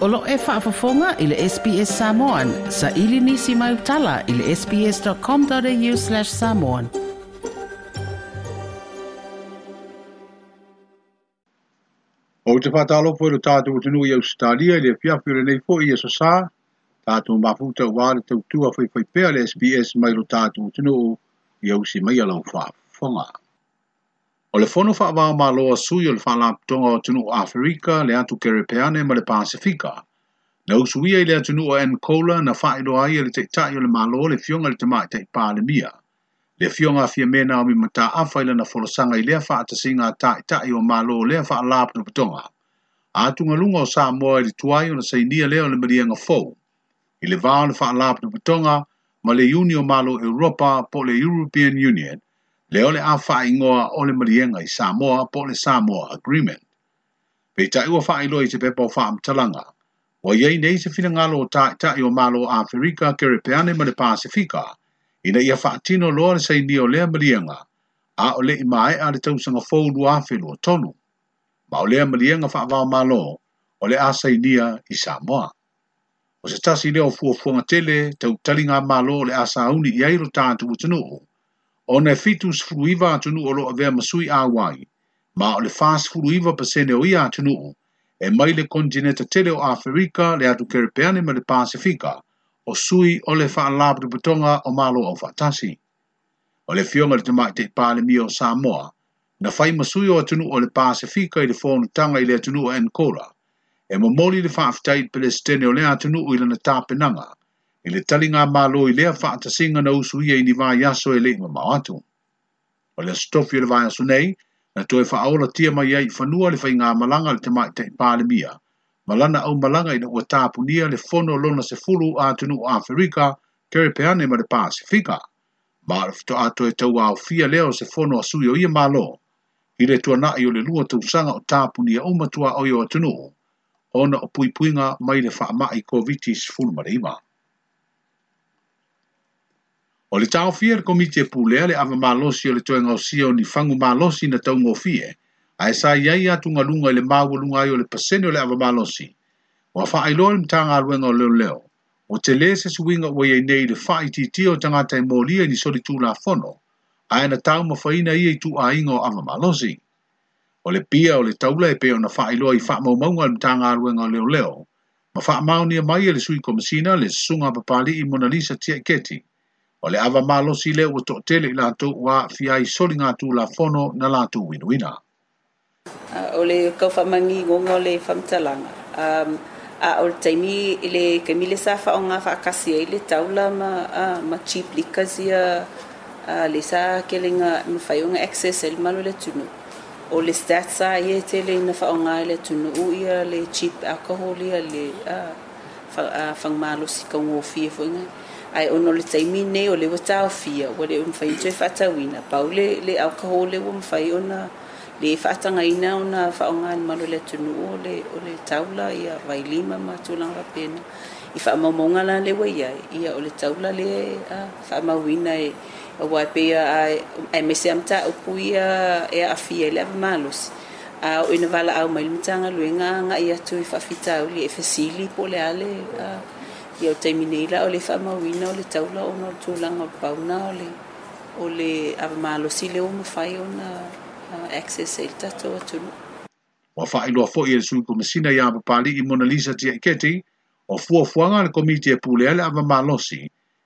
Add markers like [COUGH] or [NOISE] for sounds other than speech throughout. Olo e whaafafonga i le SPS Samoan. Sa ili nisi mai utala i le sps.com.au slash samoan. O te whatalo pui lo tātou utinu i Australia i le piafure nei fo i e sosā. Tātou mafuta wāre tautua whaifaipea le SPS mai lo tātou utinu i ausi mai alau whaafonga. Tātou mafuta wāre tautua whaifaipea le SPS mai lo tātou utinu i ausi mai alau whaafonga. O le fono wha wā mā loa sui o le whala tonga o tunu o Afrika le atu kerepeane ma le Pasifika. Na usuia i le atunu o Angola na whaedo ai le teitai o le mālo le fionga le tamai tei pālemia. Le fionga fia mena o mi mata awhai lana forosanga i lea wha atasinga tai tai o mālo lea wha alapna tonga. A tunga lunga o Samoa i le tuai o na sainia lea o le marianga fau. I le o le wha alapna tonga ma le Unio mālo Europa po le European Union – le ole a whaingoa o le marienga i Samoa po le Samoa Agreement. Pei ta ua whailoi te pepa o whaamtalanga, wa iei nei se whina ngalo o tai tai o malo a Afrika kere peane ma le Pasifika, ina ia whaatino loa le saini o lea marienga, a o le imae a le tausanga fōlu a whilu o tonu, ma o lea marienga whaavao malo o le a sainia i Samoa. O se tasi leo fuafuanga tele tau talinga malo o le a sauni i airo tātu utanuu, o ne fitus fruiva atunu o loa vea masui a wai, ma o le fas fruiva pasene o ia atunu o, e mai le kongineta tele o Afrika le atu kerepeane ma le Pasifika, o sui o le whaalabu butonga o malo o fatasi. O le fionga le tamai te pale mi o Samoa, na fai masui o atunu o le Pasifika i le fono tanga i le atunu o Ancora, e mamoli le whaafitai pele stene o le atunu o ilana tapenanga, i le tali ngā mālo i lea whaata singa na usu ia i ni vāi aso e le ma mao atu. O le stofi le vāi aso nei, na toe wha aola tia mai ai whanua le whai ngā malanga le te mai te pāle mia. Malana au malanga i na ua tāpu nia le whono lona se fulu a tunu o Afrika, kere peane ma le Pasifika. Mara fito ato e tau au fia leo se whono a sui o ia mālo. I le tua nai o le lua tau sanga o tāpu nia umatua o i o atunu. Ona o pui puinga mai le wha mai COVID-19 fulu marima. O le tau fia le komite pulea le ava malosi o le toe ngausia ni fangu malosi na tau ngofie, a e sa iai atu ngalunga le maua lunga ai o le paseni o le ava malosi. O a faa iloa le mtanga aluenga o leo leo, o te le se suinga o iei nei le faa iti o tangata i e molia ni soli tu la fono, a e na tau mafaina i e tu a ingo ava malosi. O le pia o le taula e peo na faa iloa i faa maumaunga le mtanga aluenga o leo leo, ma faa maunia mai e le sui komisina le sunga papali i Mona Lisa tia keting o le ava malosi le ua toʻatele i latou ua fiai soligatu lafono na latou winuina ah, o le kaufaamagigoga o le faamatalaga um, a o le taimi i le kaimile sa faaoga faakasi ai le taula ma ma chip likas ia le sa kelega mafaioga access ai le malo le tunu e o le stat sa ia tele ina faaoga ai le tunuu ia le chip alcohol ia le fagamalosi kaugofie foigai ai ono le taimi nei o le ua taofia ua le mafai atu e faatauina pau le, le aukaho le ua mafai ona le faatagaina ona faaogalemalo le atunuu o le taula ia vailima ma tulaga fapena i faamaumauga la le ua iai ia o le taula le faamauina e aua e peia ae mese a mataupu ia e aafia i e le avamalosi a o ina valaau mai le matagaluega agaʻi atu i faafitauli e fesili po le ale a ia o taimi nei la o le faamauina o le taula ona o le tulaga o le pauna o le o le avamalosi le ua mafai ona access ai le tatou atunu ua faailoa foʻi e le sulukomasina iā papali'i mona lisa tiaʻiketi o fuafuaga a le komiti e pulea le avamalosi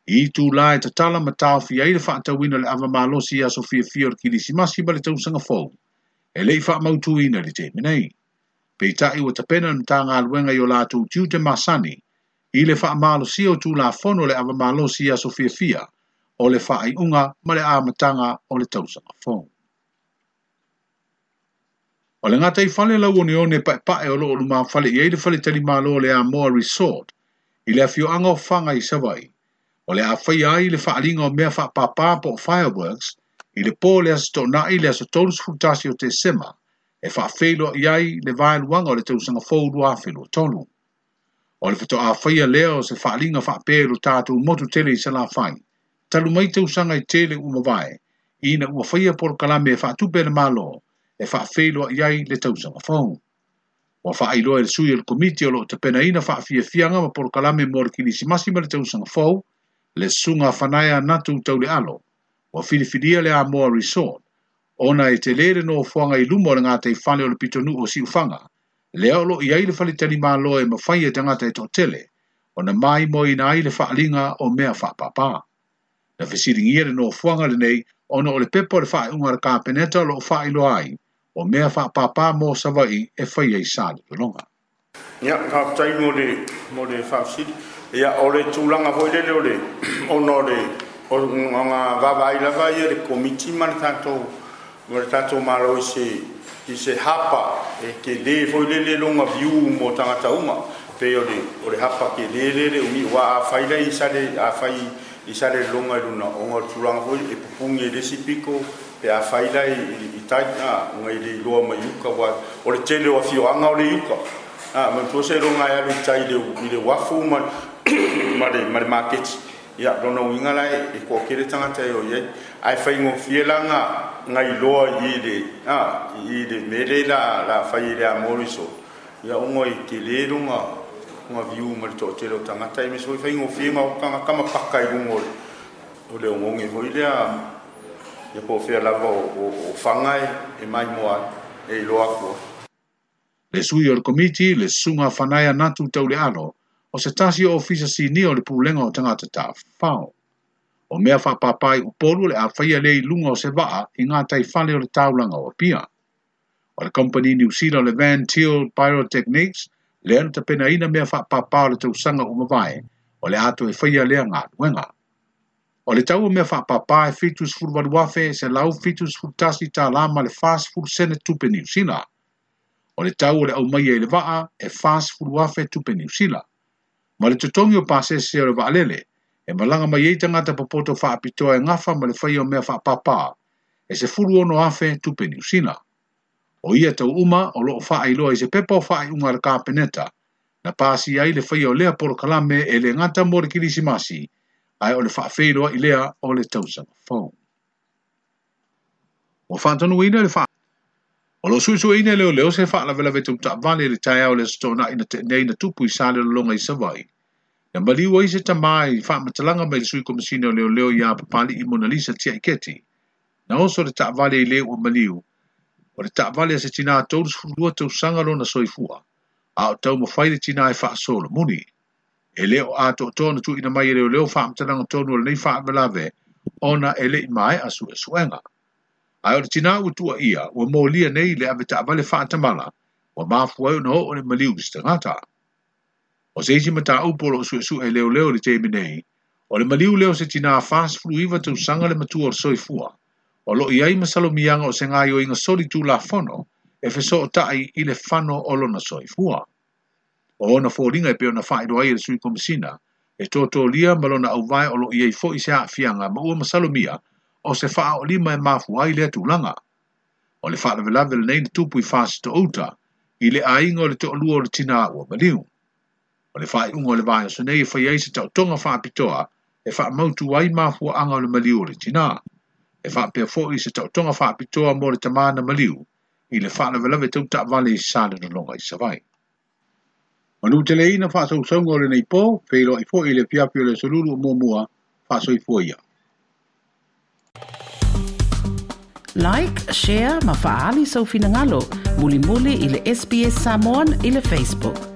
i tulā e tatala ma taofi ai le faatauina le avamalosi iā sofiafia o le kilisimasi ma le tausaga fou e leʻi faamautūina i le teimi nei peitaʻi ua tapena na tagaluega i o latou tiu te masani i fa wha amalo si la fono le amalo si a sofia fia o le wha unga ma le amatanga o le tausa a fono. ole le ngata i fale lau e o pa pa pae o loo luma fale i eile fale tali malo le a moa resort i le afio anga fanga i savai ole le a whai ai le wha alinga o mea papa po fireworks i le pō le asa tona i le asa tonus futasi o te sema e wha whelo i ai le vailuanga o le tausanga fōu luafilo o le fatoa whaia lea o se whaalinga whaapero tātou motu tele i se la whai. Talu mai te usanga tele uma vai, i na ua whaia por kalame e whaatupe na malo, e whaafelo a iai le tausanga whau. Ua whaailoa e sui al e komiti o lo te pena ina whaafia fianga ma por kalame mor kini si masima le tausanga whau, le sunga whanaya natu tau le alo, ua filifidia le a moa resort, ona e te lere no whanga i lumo le ngā te whane o le pitonu o si ufanga, le aolo i aile faletali malo e mawhai e tangata e tō tele, o na mai mo i na aile whaalinga o mea whaapapa. Na fesiringi ere no fuanga le nei, o na o pepo le whae ungar ka peneta lo whae lo ai, o mea whaapapa mo sawa e whai e sa le longa. Nia, ka aptai mo le, mo Ia ole e a le tūlanga hoi le o le, [CLEARS THROAT] o no le, o ngā vava aila e le komiti manatātou, mo le tatou malo i se i se hapa e ke lē foi lele loga viu mo tagata uma pei o le o le hapa ke lē lele umi ua afai lai isale afai i sale loga i luna oga o le tulaga foi e pupugi e lesi piko pe afai lai i taia uga i le iloa mai uka ua o le tele o afioaga o le iuka ma tu se ro nga ya e tai de bi de wafu ma [COUGHS] ma de ma de market ya ro no winga lai e ko kire tanga tai e o ye ai fai ngō fiela ngā ngai loa i re, a, i re mere la, la fai re a moriso. Ia ongo i te lero ngā, ngā viu mali tō tero tangata i e meso, i fai ngō fiela o kanga kama paka i rungo O le ongo ngi hoi rea, ia e pō fia lava o, o, e, e mai moa e loa kua. Le sui o le komiti, le sunga whanaya natu tau le alo, o se tasi o fisa si le pūlenga o tangata fao o mea wha papai u le a whaia lei lunga o se waa i ngā tai whale o le taulanga o pia. O le company ni Zealand le Van Til Pyrotechnics le anu pena ina mea wha papa o le tausanga o mawae o le ato e whaia lea ngā nuenga. O le tau o mea wha papa e fitus furu se lau fitus furu tasi tā lama le fast food sene tupe New Zealand. O le tau o le au mai e le waa e fast food wafe tupe New Zealand. Ma le totongi o pasese o le waalele, e malanga mai i tangata papoto whaapitoa e ngafa ma le whai o mea whaapapa, e se furu ono afe tupe usina. O ia tau uma o loo wha loa i se pepo wha unga le kāpeneta, na pāsi ai le whai o lea poro kalame e le ngata mori kilisi masi, ai o le wha loa i lea o le tausanga whau. O whātanu e ina le wha. O lo sui sui e ina leo leo se wha la vela vetum tā vale le tai au le stona ina te nei na tupu i sāle lo longa i savai. Na mali ua ise ta mai i wha matalanga mai sui komisina o leo leo ia papali i Mona Lisa tia iketi. Na oso le ta avale i leo o mali u. O le ta avale a se tina a taurus furua tau sangalo na soi fua. A o tau ma whaile tina e wha solo muni. E leo a to to na tuina mai i leo leo wha matalanga tonu o le nei wha avalave ona e le i mai a su e suenga. A o le tina u tua ia ua mo lia nei le ave ta avale wha atamala. Wa mafuwayo na o le mali u istangataa. O se isi mata upo lo su su e leo leo le teime nei. O le maliu leo se tina fast flu iwa tau sanga le matua o soi fua. O lo iai masalo mianga o se ngai o inga soli tu la fono, e fe so o tai i le fano o lo na soi fua. O ona fō ringa e peo na fai doa i le sui komisina, e tō tō lia malo na au vai o lo iai fo i se a fianga ma ua masalo mia, o se faa o lima e mafu ai lea tu langa. O le faa lavelavele nei le tupu i fast to outa, i le ainga o le te olua o le tina o maliu o le fai unga o le vaya sone e fai eise tau tonga fai pitoa e fai mautu wai mafua anga o le maliu le tina. E fai pia fo i se tau tonga fai pitoa mo le tamana maliu i le fai lawe lawe tau tak vale i sale no longa i savai. Manu te le ina fai sau saunga o le nei po, pei i fo i le pia pio le sululu o mua fai sau i fo ia. Like, share, ma faali sau finangalo, muli muli i le SBS Samoan i le Facebook.